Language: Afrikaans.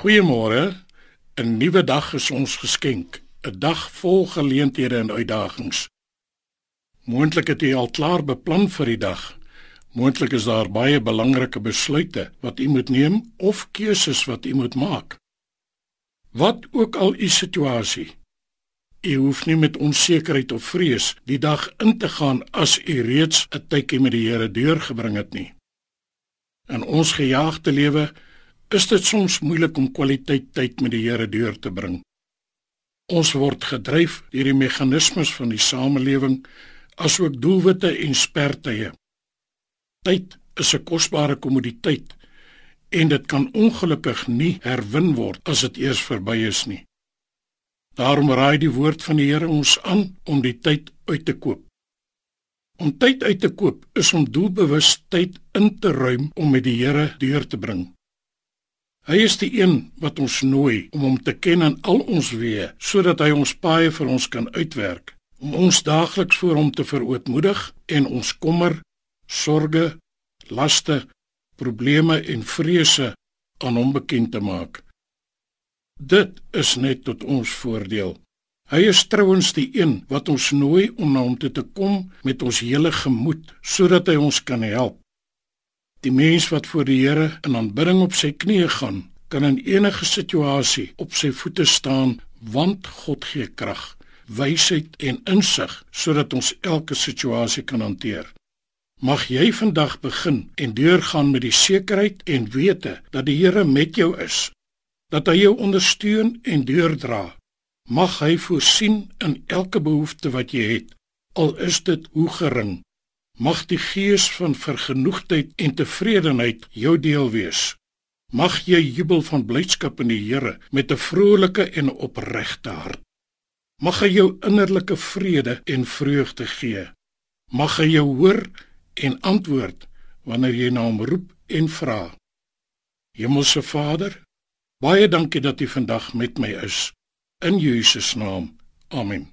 Goeiemôre. 'n Nuwe dag is ons geskenk, 'n dag vol geleenthede en uitdagings. Moontlik het jy al klaar beplan vir die dag. Moontlik is daar baie belangrike besluite wat jy moet neem of keuses wat jy moet maak. Wat ook al u situasie, jy hoef nie met onsekerheid of vrees die dag in te gaan as jy reeds 'n tydjie met die Here deurgebring het nie. In ons gejaagde lewe is dit soms moeilik om kwaliteit tyd met die Here deur te bring. Ons word gedryf deur die meganismes van die samelewing asook doelwitte en spertye. Tyd is 'n kosbare kommoditeit en dit kan ongelukkig nie herwin word as dit eers verby is nie. Daarom raai die woord van die Here ons aan om die tyd uit te koop. Om tyd uit te koop is om doelbewus tyd in te ruim om met die Here deur te bring. Hy is die een wat ons nooi om hom te ken in al ons weë, sodat hy ons paaie vir ons kan uitwerk, om ons daagliks voor hom te verootmoedig en ons kommer, sorges, laste, probleme en vrese aan hom bekend te maak. Dit is net tot ons voordeel. Hy is trouens die een wat ons nooi om na hom toe te kom met ons hele gemoed sodat hy ons kan help. Die mens wat voor die Here in aanbidding op sy knieë gaan, kan in enige situasie op sy voete staan, want God gee krag, wysheid en insig sodat ons elke situasie kan hanteer. Mag jy vandag begin en deurgaan met die sekerheid en wete dat die Here met jou is, dat hy jou ondersteun en deurdra. Mag hy voorsien in elke behoefte wat jy het, al is dit hoe gering. Mag die gees van vergenoegdheid en tevredenheid jou deel wees. Mag jy jubel van blydskap in die Here met 'n vrolike en opregte hart. Mag hy jou innerlike vrede en vreugde gee. Mag hy jou hoor en antwoord wanneer jy na hom roep en vra. Hemelse Vader, baie dankie dat U vandag met my is. In Jesus naam. Amen.